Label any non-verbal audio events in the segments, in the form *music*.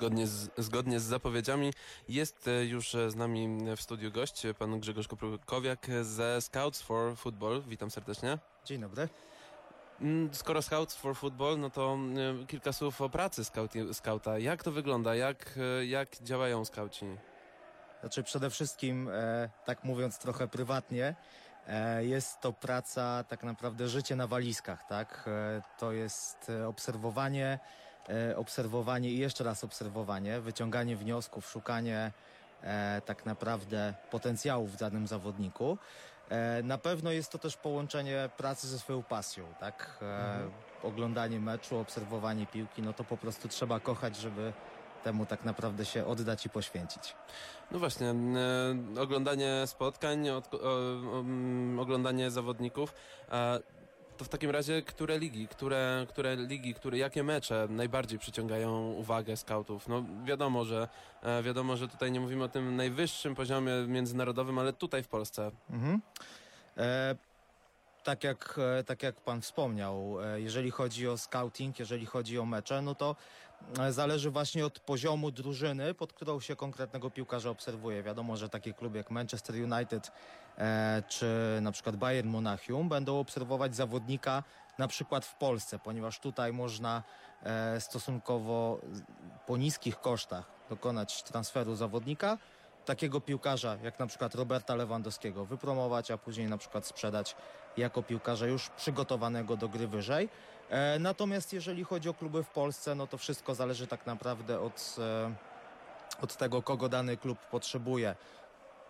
Zgodnie z, zgodnie z zapowiedziami jest e, już e, z nami w studiu gość, e, pan Grzegorz Koprukowiak ze Scouts for Football. Witam serdecznie. Dzień dobry. Mm, Skoro Scouts for Football, no to e, kilka słów o pracy skauta. Jak to wygląda? Jak, e, jak działają skauci? Znaczy przede wszystkim, e, tak mówiąc trochę prywatnie, e, jest to praca, tak naprawdę życie na walizkach, tak? E, to jest e, obserwowanie, e, obserwowanie i jeszcze raz obserwowanie, wyciąganie wniosków, szukanie e, tak naprawdę potencjałów w danym zawodniku. E, na pewno jest to też połączenie pracy ze swoją pasją, tak? E, Oglądanie meczu, obserwowanie piłki, no to po prostu trzeba kochać, żeby temu tak naprawdę się oddać i poświęcić. No właśnie, e, oglądanie spotkań, mm, oglądanie zawodników. To w takim razie, które ligi, które, które ligi, które, jakie mecze najbardziej przyciągają uwagę skautów? No wiadomo, że e, wiadomo, że tutaj nie mówimy o tym najwyższym poziomie międzynarodowym, ale tutaj w Polsce. Mhm. E, tak, jak, e, tak jak pan wspomniał, e, jeżeli chodzi o scouting, jeżeli chodzi o mecze, no to zależy właśnie od poziomu drużyny, pod którą się konkretnego piłkarza obserwuje. Wiadomo, że takie kluby jak Manchester United e, czy na przykład Bayern Monachium będą obserwować zawodnika na przykład w Polsce, ponieważ tutaj można e, stosunkowo po niskich kosztach dokonać transferu zawodnika, takiego piłkarza, jak na przykład Roberta Lewandowskiego, wypromować, a później na przykład sprzedać jako piłkarza już przygotowanego do gry wyżej. E, natomiast jeżeli chodzi o kluby w Polsce, no to wszystko zależy tak naprawdę od, e, od tego, kogo dany klub potrzebuje.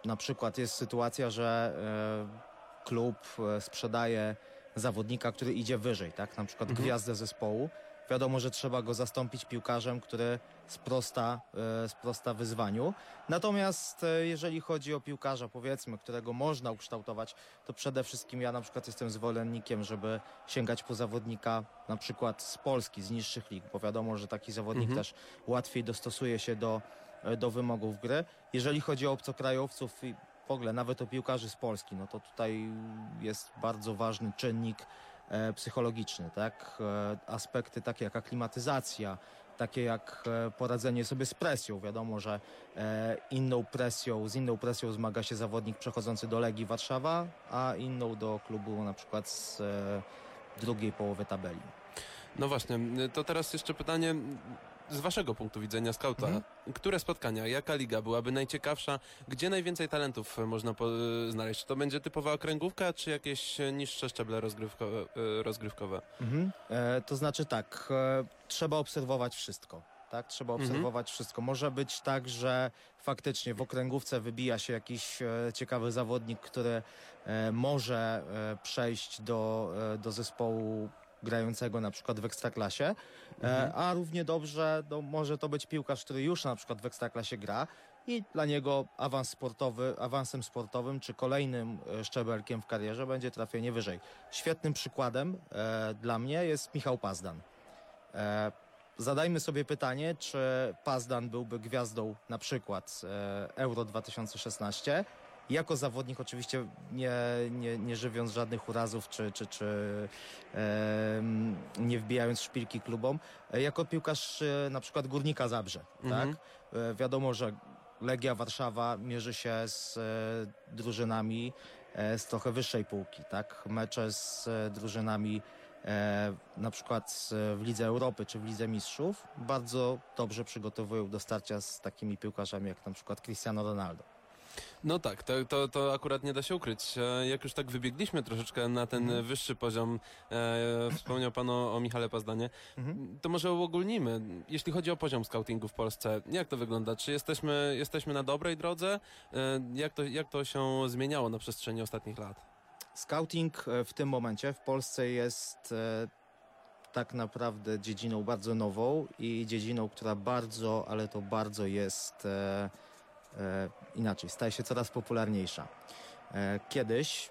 Na przykład jest sytuacja, że e, klub sprzedaje zawodnika, który idzie wyżej, tak? Na przykład gwiazdę zespołu. Wiadomo, że trzeba go zastąpić piłkarzem, który sprosta, e, sprosta wyzwaniu. Natomiast e, jeżeli chodzi o piłkarza, powiedzmy, którego można ukształtować, to przede wszystkim ja na przykład jestem zwolennikiem, żeby sięgać po zawodnika na przykład z Polski, z niższych lig, bo wiadomo, że taki zawodnik też łatwiej dostosuje się do, e, do wymogów gry. Jeżeli chodzi o obcokrajowców i w ogóle nawet o piłkarzy z Polski, no to tutaj jest bardzo ważny czynnik psychologiczny, tak? E, aspekty takie jak aklimatyzacja, takie jak e, poradzenie sobie z presją. Wiadomo, że e, inną presją, z inną presją zmaga się zawodnik przechodzący do Legii Warszawa, a inną do klubu na przykład z e, drugiej połowy tabeli. No właśnie, to teraz jeszcze pytanie z waszego punktu widzenia skauta. Mhm. Które spotkania, jaka liga byłaby najciekawsza? Gdzie najwięcej talentów e, można po, znaleźć? Czy to będzie typowa okręgówka, czy jakieś e, niższe szczeble rozgrywkowe? e, rozgrywkowe? Mhm. E, to znaczy tak, e, trzeba obserwować wszystko. Tak, trzeba Mhm. obserwować wszystko. Może być tak, że faktycznie w okręgówce wybija się jakiś e, ciekawy zawodnik, który e, może e, przejść do, e, do zespołu grającego na przykład w Ekstraklasie, e, a równie dobrze no, może to być piłkarz, który już na przykład w Ekstraklasie gra i dla niego awans sportowy, awansem sportowym czy kolejnym e, szczebelkiem w karierze będzie trafienie wyżej. Świetnym przykładem e, dla mnie jest Michał Pazdan. E, zadajmy sobie pytanie, czy Pazdan byłby gwiazdą na przykład e, Euro 2016 jako zawodnik oczywiście nie, nie, nie żywiąc żadnych urazów czy, czy, czy em, nie wbijając szpilki klubom, e, jako piłkarz e, na przykład Górnika Zabrze. Mhm. Tak? E, wiadomo, że Legia Warszawa mierzy się z e, drużynami e, z trochę wyższej półki, tak? Mecze z e, drużynami e, na przykład e, w Lidze Europy czy w Lidze Mistrzów bardzo dobrze przygotowują do starcia z takimi piłkarzami jak na przykład Cristiano Ronaldo. No tak, to, to, to akurat nie da się ukryć. E, Jak już tak wybiegliśmy troszeczkę na ten Mhm. wyższy poziom, e, wspomniał Pan o, o Michale Pazdanie, Mhm. to może uogólnimy. Jeśli chodzi o poziom scoutingu w Polsce, jak to wygląda? Czy jesteśmy, jesteśmy na dobrej drodze? E, Jak to, jak to się zmieniało na przestrzeni ostatnich lat? Scouting e, w tym momencie w Polsce jest e, tak naprawdę dziedziną bardzo nową i dziedziną, która bardzo, ale to bardzo jest e, inaczej, staje się coraz popularniejsza. E, kiedyś,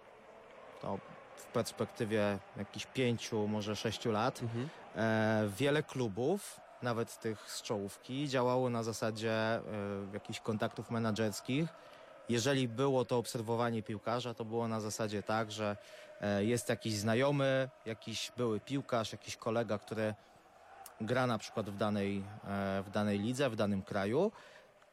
to w perspektywie jakichś pięciu, może sześciu lat, Mhm. E, wiele klubów, nawet tych z czołówki, działało na zasadzie e, jakichś kontaktów menedżerskich. Jeżeli było to obserwowanie piłkarza, to było na zasadzie tak, że e, jest jakiś znajomy, jakiś były piłkarz, jakiś kolega, który gra na przykład w danej, e, w danej lidze, w danym kraju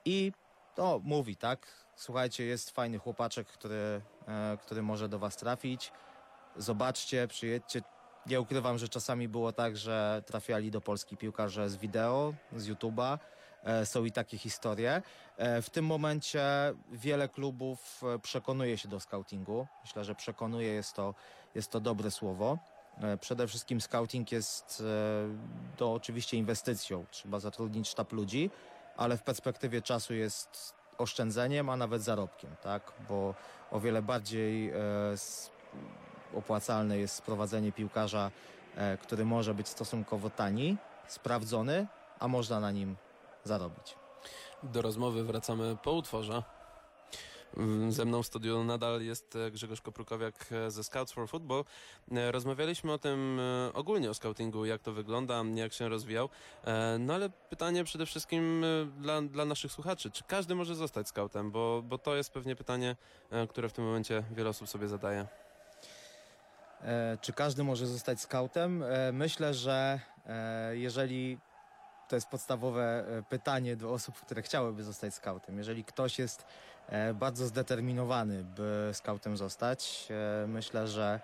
i to mówi, tak? Słuchajcie, jest fajny chłopaczek, który, e, który może do was trafić. Zobaczcie, przyjedźcie. Nie ukrywam, że czasami było tak, że trafiali do Polski piłkarze z wideo, z YouTube'a. E, Są i takie historie. E, W tym momencie wiele klubów przekonuje się do scoutingu. Myślę, że przekonuje jest to, jest to dobre słowo. Przede wszystkim scouting jest to oczywiście inwestycją. Trzeba zatrudnić sztab ludzi, ale w perspektywie czasu jest oszczędzeniem, a nawet zarobkiem, tak? Bo o wiele bardziej e, opłacalne jest sprowadzenie piłkarza, e, który może być stosunkowo tani, sprawdzony, a można na nim zarobić. Do rozmowy wracamy po utworze. Ze mną w studiu nadal jest e, Grzegorz Koprukowiak e, ze Scouts for Football. E, Rozmawialiśmy o tym ogólnie o scoutingu, jak to wygląda, jak się rozwijał. No ale pytanie przede wszystkim dla, dla naszych słuchaczy, czy każdy może zostać scoutem? Bo, bo to jest pewnie pytanie, które w tym momencie wiele osób sobie zadaje. Czy każdy może zostać skautem? E, Myślę, że jeżeli to jest podstawowe e, pytanie do osób, które chciałyby zostać skautem. Jeżeli ktoś jest e, bardzo zdeterminowany, by skautem zostać, e, myślę, że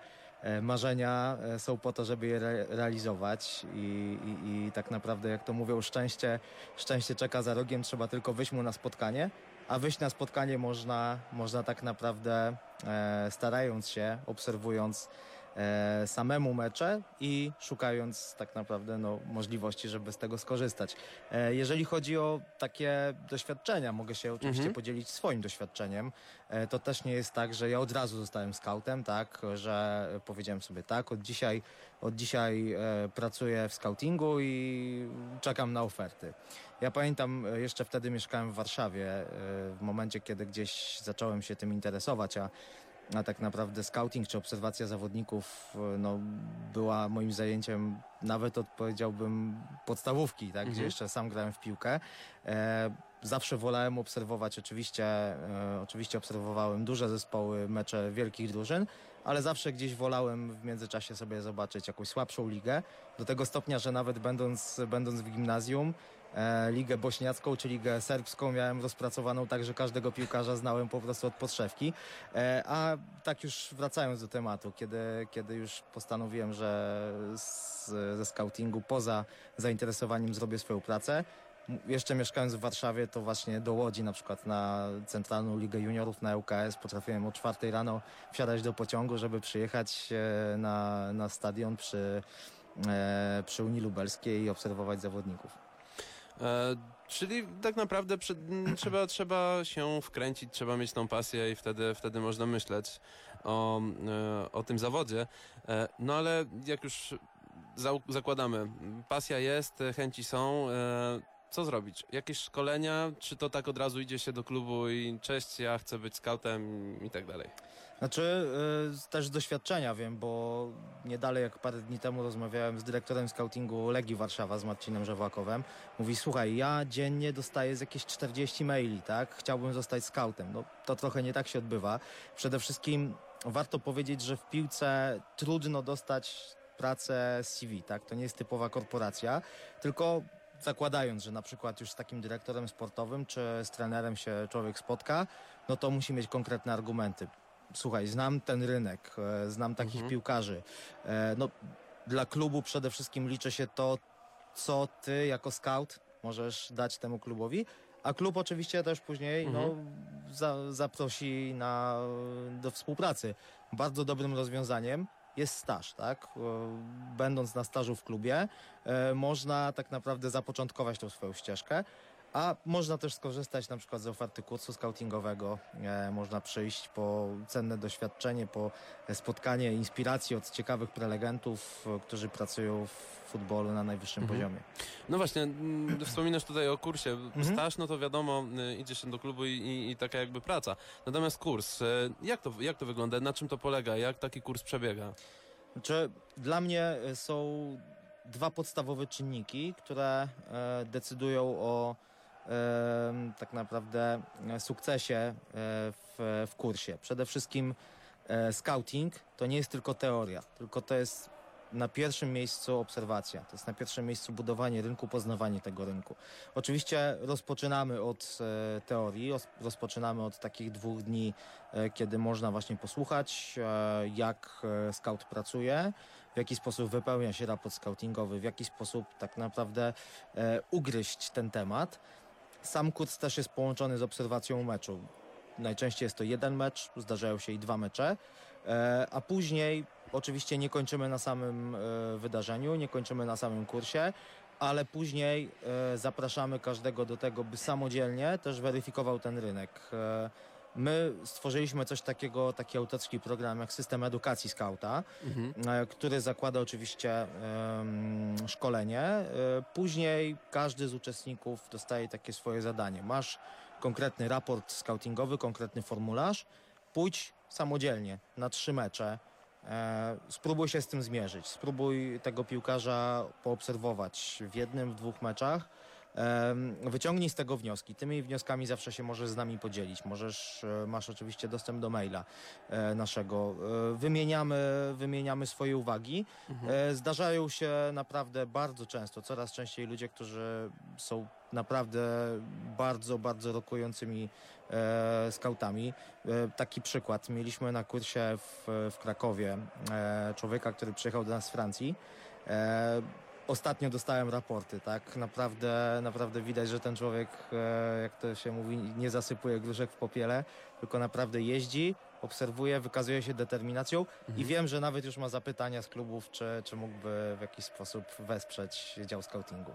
marzenia są po to, żeby je re realizować i, i, i tak naprawdę, jak to mówią, szczęście, szczęście czeka za rogiem, trzeba tylko wyjść mu na spotkanie, a wyjść na spotkanie można, można tak naprawdę starając się, obserwując samemu mecze i szukając tak naprawdę no, możliwości, żeby z tego skorzystać. E, jeżeli chodzi o takie doświadczenia, mogę się oczywiście Mhm. podzielić swoim doświadczeniem. E, to też nie jest tak, że ja od razu zostałem scoutem, tak, że powiedziałem sobie tak, od dzisiaj, od dzisiaj e, pracuję w scoutingu i czekam na oferty. Ja pamiętam, e, jeszcze wtedy mieszkałem w Warszawie, e, w momencie, kiedy gdzieś zacząłem się tym interesować, a a tak naprawdę scouting czy obserwacja zawodników e, no, była moim zajęciem nawet od powiedziałbym podstawówki, tak, gdzie Mhm. jeszcze sam grałem w piłkę. E, zawsze wolałem obserwować, oczywiście, e, oczywiście obserwowałem duże zespoły, mecze wielkich drużyn, ale zawsze gdzieś wolałem w międzyczasie sobie zobaczyć jakąś słabszą ligę. Do tego stopnia, że nawet będąc, będąc w gimnazjum, ligę bośniacką czy ligę serbską miałem rozpracowaną tak, że każdego piłkarza znałem po prostu od podszewki. E, a tak już wracając do tematu, kiedy, kiedy już postanowiłem, że z, ze scoutingu poza zainteresowaniem zrobię swoją pracę, jeszcze mieszkając w Warszawie, to właśnie do Łodzi na przykład na Centralną Ligę Juniorów na ŁKS potrafiłem o czwartej rano wsiadać do pociągu, żeby przyjechać e, na, na stadion przy, e, przy Unii Lubelskiej i obserwować zawodników. E, czyli tak naprawdę *clears throat* trzeba, trzeba się wkręcić, trzeba mieć tą pasję i wtedy, wtedy można myśleć o, e, o tym zawodzie. E, no ale jak już zakładamy, pasja jest, chęci są, co zrobić? Jakieś szkolenia, czy to tak od razu idzie się do klubu i cześć, ja chcę być scoutem i tak dalej? Znaczy, y, też z doświadczenia wiem, bo nie dalej jak parę dni temu rozmawiałem z dyrektorem scoutingu Legii Warszawa, z Marcinem Żewłakowem. Mówi, słuchaj, ja dziennie dostaję z jakieś 40 maili, tak? Chciałbym zostać scoutem. No, to trochę nie tak się odbywa. Przede wszystkim warto powiedzieć, że w piłce trudno dostać pracę CV, tak? To nie jest typowa korporacja, tylko zakładając, że na przykład już z takim dyrektorem sportowym czy z trenerem się człowiek spotka, no to musi mieć konkretne argumenty słuchaj, znam ten rynek, e, znam takich Mhm. piłkarzy. E, no, dla klubu przede wszystkim liczy się to, co ty jako scout możesz dać temu klubowi, a klub oczywiście też później no, za, zaprosi na, do współpracy. Bardzo dobrym rozwiązaniem jest staż, tak? E, Będąc na stażu w klubie, e, można tak naprawdę zapoczątkować tą swoją ścieżkę. A można też skorzystać na przykład z oferty kursu scoutingowego. E, można przyjść po cenne doświadczenie, po spotkanie, inspiracji od ciekawych prelegentów, e, którzy pracują w futbolu na najwyższym Mhm. poziomie. No właśnie, mm, wspominasz tutaj o kursie. Mhm. Staż, no to wiadomo, y, idzie się do klubu i, i, i taka jakby praca. Natomiast kurs, y, jak to, jak to wygląda? Na czym to polega? Jak taki kurs przebiega? Znaczy, dla mnie e, są dwa podstawowe czynniki, które e, decydują o e, tak naprawdę e, sukcesie e, w, w kursie. Przede wszystkim e, scouting to nie jest tylko teoria, tylko to jest na pierwszym miejscu obserwacja, to jest na pierwszym miejscu budowanie rynku, poznawanie tego rynku. Oczywiście rozpoczynamy od teorii, roz, rozpoczynamy od takich dwóch dni, kiedy można właśnie posłuchać, jak scout pracuje, w jaki sposób wypełnia się raport scoutingowy, w jaki sposób tak naprawdę ugryźć ten temat. Sam kurs też jest połączony z obserwacją meczu. Najczęściej jest to jeden mecz, zdarzają się i dwa mecze, e, a później oczywiście nie kończymy na samym e, wydarzeniu, nie kończymy na samym kursie, ale później e, zapraszamy każdego do tego, by samodzielnie też weryfikował ten rynek. My stworzyliśmy coś takiego, taki autorski program jak system edukacji skauta, Mhm. e, który zakłada oczywiście em, szkolenie. E, Później każdy z uczestników dostaje takie swoje zadanie. Masz konkretny raport scoutingowy, konkretny formularz, pójdź samodzielnie na trzy mecze. E, spróbuj się z tym zmierzyć. Spróbuj tego piłkarza poobserwować w jednym, w dwóch meczach. Wyciągnij z tego wnioski. Tymi wnioskami zawsze się możesz z nami podzielić. Możesz, e, masz oczywiście dostęp do maila e, naszego. E, Wymieniamy, wymieniamy swoje uwagi. E, Zdarzają się naprawdę bardzo często, coraz częściej ludzie, którzy są naprawdę bardzo, bardzo rokującymi e, skautami. E, taki przykład. Mieliśmy na kursie w, w Krakowie e, człowieka, który przyjechał do nas z Francji. E, Ostatnio dostałem raporty, tak? Naprawdę, naprawdę widać, że ten człowiek, e, jak to się mówi, nie zasypuje gruszek w popiele, tylko naprawdę jeździ, obserwuje, wykazuje się determinacją i wiem, że nawet już ma zapytania z klubów, czy, czy mógłby w jakiś sposób wesprzeć dział scoutingu.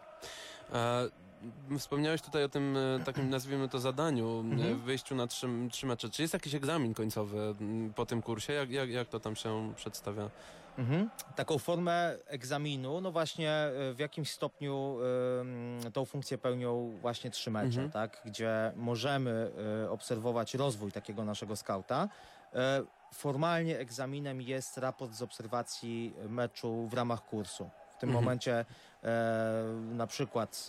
M, Wspomniałeś tutaj o tym e, takim, nazwijmy to, zadaniu, Mhm. e, wyjściu na trzy, trzy mecze. Czy jest jakiś egzamin końcowy po tym kursie? Jak, jak, jak to tam się przedstawia? Mhm. Taką formę egzaminu, no właśnie e, w jakimś stopniu em, tą funkcję pełnią właśnie trzy mecze, Mhm. tak? gdzie możemy e, obserwować rozwój takiego naszego skauta. E, Formalnie egzaminem jest raport z obserwacji meczu w ramach kursu. W tym Mhm. momencie na przykład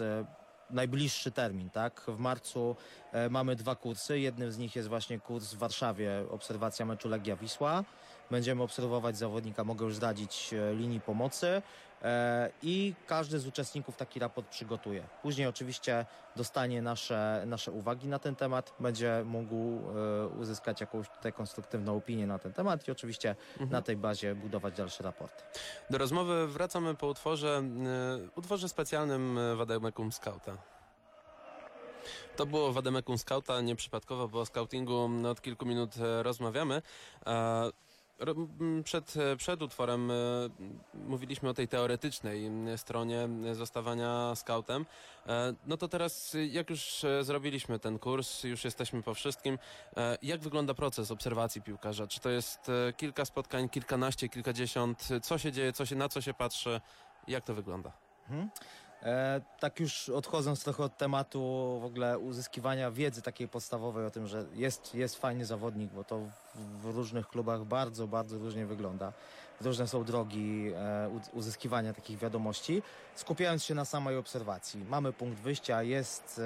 najbliższy termin, tak? W marcu e, mamy dwa kursy. Jednym z nich jest właśnie kurs w Warszawie, obserwacja meczu Legia Wisła. Będziemy obserwować zawodnika, mogę już zdradzić e, linii pomocy e, i każdy z uczestników taki raport przygotuje. Później oczywiście dostanie nasze, nasze uwagi na ten temat, będzie mógł e, uzyskać jakąś tutaj konstruktywną opinię na ten temat i oczywiście Mhm. na tej bazie budować dalsze raporty. Do rozmowy wracamy po utworze, utworze specjalnym Wademekum Scouta. To było Wademekum Scouta, nieprzypadkowo, bo o scoutingu od kilku minut rozmawiamy. E, Przed, e, przed utworem e, mówiliśmy o tej teoretycznej stronie m, zostawania scoutem. E, No to teraz, e, jak już e, zrobiliśmy ten kurs, już jesteśmy po wszystkim, e, jak wygląda proces obserwacji piłkarza? Czy to jest e, kilka spotkań, kilkanaście, kilkadziesiąt? Co się dzieje, co się, na co się patrzy? Jak to wygląda? Mhm. E, tak już odchodząc trochę od tematu w ogóle uzyskiwania wiedzy takiej podstawowej o tym, że jest, jest fajny zawodnik, bo to w, różnych klubach bardzo, bardzo różnie wygląda. Różne są drogi e, uzyskiwania takich wiadomości. Skupiając się na samej obserwacji. Mamy punkt wyjścia, jest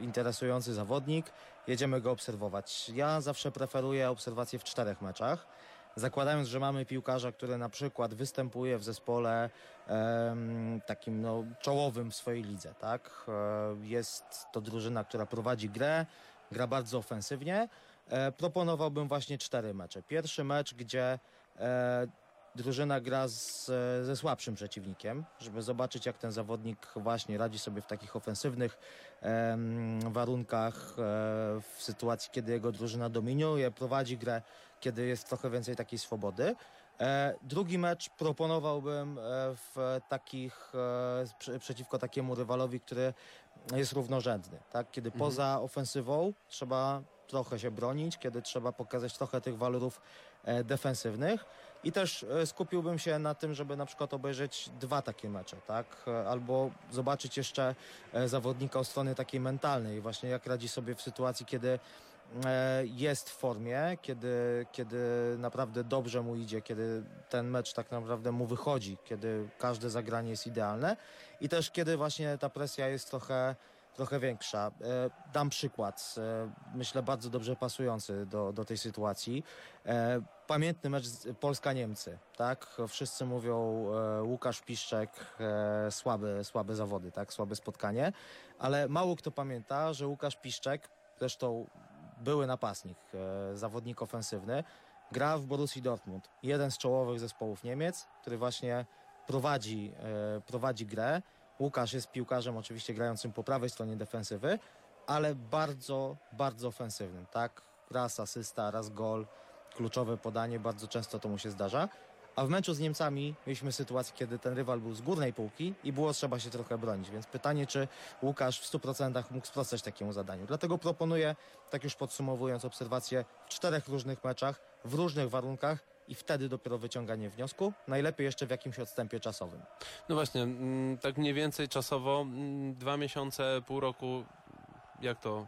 e, interesujący zawodnik, jedziemy go obserwować. Ja zawsze preferuję obserwację w czterech meczach. Zakładając, że mamy piłkarza, który na przykład występuje w zespole takim no, czołowym w swojej lidze, tak? E, Jest to drużyna, która prowadzi grę, gra bardzo ofensywnie. E, proponowałbym właśnie cztery mecze. Pierwszy mecz, gdzie e, drużyna gra z, ze słabszym przeciwnikiem, żeby zobaczyć, jak ten zawodnik właśnie radzi sobie w takich ofensywnych em, warunkach, e, w sytuacji, kiedy jego drużyna dominuje, prowadzi grę, kiedy jest trochę więcej takiej swobody. E, drugi mecz proponowałbym e, w takich, e, prze, przeciwko takiemu rywalowi, który jest równorzędny. Tak? Kiedy Mhm. poza ofensywą trzeba trochę się bronić, kiedy trzeba pokazać trochę tych walorów defensywnych. I też skupiłbym się na tym, żeby na przykład obejrzeć dwa takie mecze, tak? Albo zobaczyć jeszcze zawodnika od strony takiej mentalnej, właśnie jak radzi sobie w sytuacji, kiedy jest w formie, kiedy, kiedy naprawdę dobrze mu idzie, kiedy ten mecz tak naprawdę mu wychodzi, kiedy każde zagranie jest idealne i też kiedy właśnie ta presja jest trochę, trochę większa. E, dam przykład, e, myślę bardzo dobrze pasujący do, do tej sytuacji. E, pamiętny mecz Polska-Niemcy, tak? Wszyscy mówią e, Łukasz Piszczek, e, słabe, słabe zawody, tak? Słabe spotkanie, ale mało kto pamięta, że Łukasz Piszczek, zresztą były napastnik, e, zawodnik ofensywny, gra w Borussii Dortmund. Jeden z czołowych zespołów Niemiec, który właśnie prowadzi, e, prowadzi grę. Łukasz jest piłkarzem oczywiście grającym po prawej stronie defensywy, ale bardzo, bardzo ofensywnym, tak? Raz asysta, raz gol, kluczowe podanie, bardzo często to mu się zdarza. A w meczu z Niemcami mieliśmy sytuację, kiedy ten rywal był z górnej półki i było trzeba się trochę bronić, więc pytanie, czy Łukasz w 100% mógł sprostać takiemu zadaniu. Dlatego proponuję, tak już podsumowując obserwację, w czterech różnych meczach, w różnych warunkach i wtedy dopiero wyciąganie wniosku, najlepiej jeszcze w jakimś odstępie czasowym. No właśnie, mm, tak mniej więcej czasowo, mm, dwa miesiące, pół roku, jak to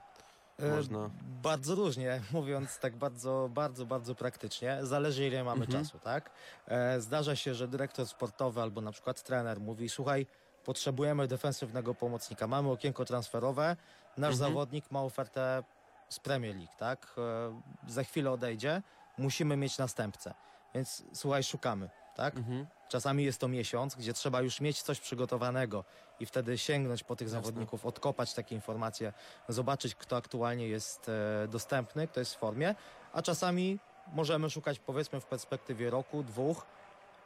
można? Bardzo różnie, *laughs* mówiąc tak bardzo, bardzo, bardzo praktycznie. Zależy ile mamy Mhm. czasu, tak? E, Zdarza się, że dyrektor sportowy albo na przykład trener mówi, słuchaj, potrzebujemy defensywnego pomocnika, mamy okienko transferowe, nasz Mhm. zawodnik ma ofertę z Premier League, tak? E, Za chwilę odejdzie, musimy mieć następcę. Więc słuchaj, szukamy, tak? Mhm. Czasami jest to miesiąc, gdzie trzeba już mieć coś przygotowanego i wtedy sięgnąć po tych zawodników, odkopać takie informacje, zobaczyć, kto aktualnie jest e, dostępny, kto jest w formie, a czasami możemy szukać powiedzmy w perspektywie roku, dwóch,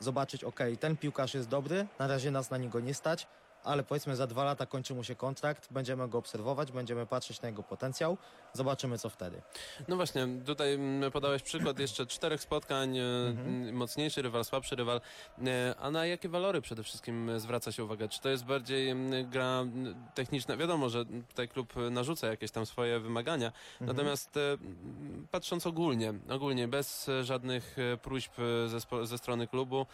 zobaczyć, ok, ten piłkarz jest dobry, na razie nas na niego nie stać, ale powiedzmy za dwa lata kończy mu się kontrakt, będziemy go obserwować, będziemy patrzeć na jego potencjał, zobaczymy co wtedy. No właśnie, tutaj mm, podałeś przykład jeszcze czterech spotkań, e, Mhm. mocniejszy rywal, słabszy rywal, E, a na jakie walory przede wszystkim zwraca się uwagę? Czy to jest bardziej gra techniczna? Wiadomo, że tutaj klub narzuca jakieś tam swoje wymagania, Mhm. natomiast e, patrząc ogólnie, ogólnie bez żadnych próśb ze, ze strony klubu,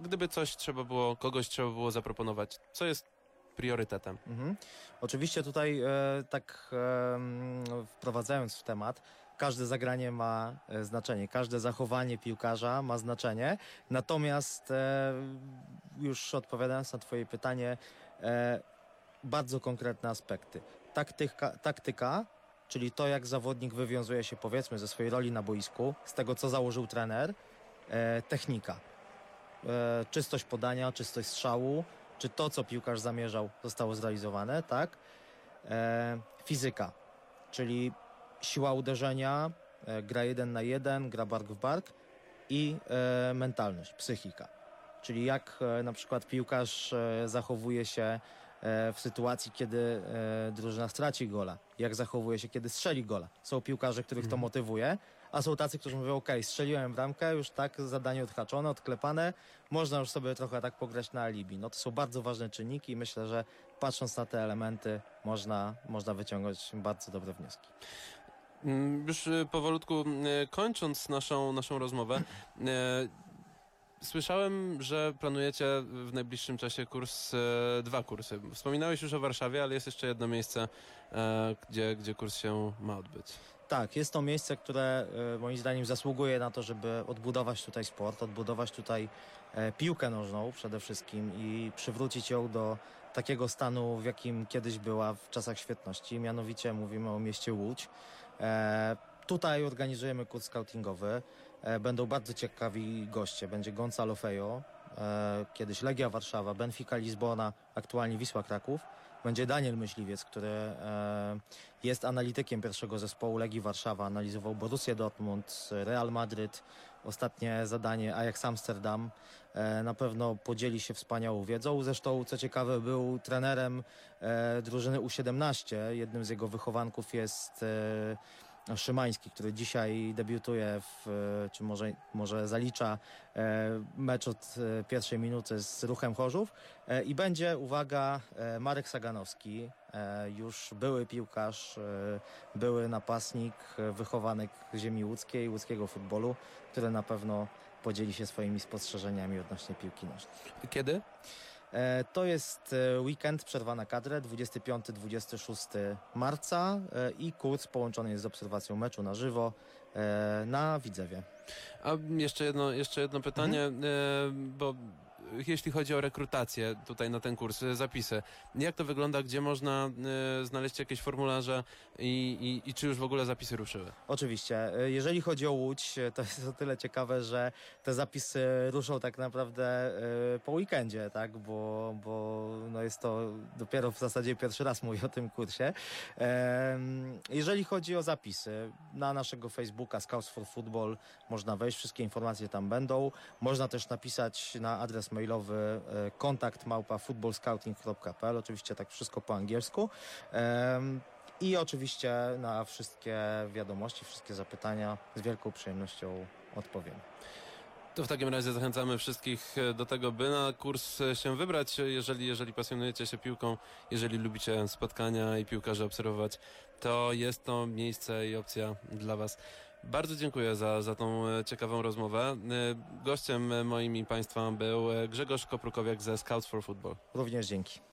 gdyby coś trzeba było, kogoś trzeba było zaproponować, co jest priorytetem? Mhm. Oczywiście tutaj e, tak e, mm, wprowadzając w temat, każde zagranie ma e, znaczenie, każde zachowanie piłkarza ma znaczenie. Natomiast e, już odpowiadając na Twoje pytanie, e, bardzo konkretne aspekty. Taktyka, taktyka, czyli to, jak zawodnik wywiązuje się powiedzmy ze swojej roli na boisku, z tego, co założył trener, e, technika. Czystość podania, czystość strzału, czy to, co piłkarz zamierzał, zostało zrealizowane, tak? E, fizyka, czyli siła uderzenia, e, gra jeden na jeden, gra bark w bark i e, mentalność, psychika. Czyli jak e, na przykład piłkarz e, zachowuje się e, w sytuacji, kiedy drużyna straci gola, jak zachowuje się, kiedy strzeli gola. Są piłkarze, których to Mhm. motywuje, a są tacy, którzy mówią, ok, strzeliłem bramkę, już tak zadanie odhaczone, odklepane, można już sobie trochę tak pograć na alibi. No to są bardzo ważne czynniki i myślę, że patrząc na te elementy można, można wyciągnąć bardzo dobre wnioski. Mm, Już y, powolutku y, kończąc naszą, naszą rozmowę, y, słyszałem, że planujecie w najbliższym czasie kurs, dwa kursy. Wspominałeś już o Warszawie, ale jest jeszcze jedno miejsce, gdzie, gdzie kurs się ma odbyć. Tak, jest to miejsce, które e, moim zdaniem zasługuje na to, żeby odbudować tutaj sport, odbudować tutaj e, piłkę nożną przede wszystkim i przywrócić ją do takiego stanu, w jakim kiedyś była w czasach świetności. Mianowicie mówimy o mieście Łódź. E, tutaj organizujemy kurs scoutingowy. Będą bardzo ciekawi goście. Będzie Gonzalo Fejo, kiedyś Legia Warszawa, Benfica Lizbona, aktualnie Wisła Kraków. Będzie Daniel Myśliwiec, który jest analitykiem pierwszego zespołu Legii Warszawa, analizował Borussię Dortmund, Real Madryt, ostatnie zadanie Ajax Amsterdam. E, na pewno podzieli się wspaniałą wiedzą. Zresztą, co ciekawe, był trenerem e, drużyny U17. Jednym z jego wychowanków jest e, Szymański, który dzisiaj debiutuje, w, e, czy może, może zalicza e, mecz od e, pierwszej minuty z Ruchem Chorzów. I będzie, uwaga, Marek Saganowski, już były piłkarz, były napastnik, wychowanek ziemi łódzkiej, łódzkiego futbolu, który na pewno podzieli się swoimi spostrzeżeniami odnośnie piłki nożnej. Kiedy? E, To jest e, weekend, przerwa na kadrę, 25-26 marca e, i kurs połączony jest z obserwacją meczu na żywo na Widzewie. A jeszcze jedno, jeszcze jedno pytanie, e, bo jeśli chodzi o rekrutację tutaj na ten kurs, e, zapisy, jak to wygląda, gdzie można e, znaleźć jakieś formularze i, i, i czy już w ogóle zapisy ruszyły? Oczywiście. E, Jeżeli chodzi o Łódź, to jest o tyle ciekawe, że te zapisy ruszą tak naprawdę po weekendzie, tak? Bo, bo no jest to dopiero w zasadzie pierwszy raz mówię o tym kursie. Jeżeli chodzi o zapisy, na naszego Facebooka Scouts for Football można wejść, wszystkie informacje tam będą. Można też napisać na adres mailowy e, kontakt małpa footballscouting.pl, oczywiście tak wszystko po angielsku. I oczywiście na wszystkie wiadomości, wszystkie zapytania z wielką przyjemnością odpowiem. To w takim razie zachęcamy wszystkich e, do tego, by na kurs e, się wybrać, jeżeli, jeżeli pasjonujecie się piłką, jeżeli lubicie spotkania i piłkarzy obserwować, to jest to miejsce i opcja dla Was. Bardzo dziękuję za, za tą e, ciekawą rozmowę. E, Gościem moim i Państwa był e, Grzegorz Koprukowiak ze Scouts for Football. Również dzięki.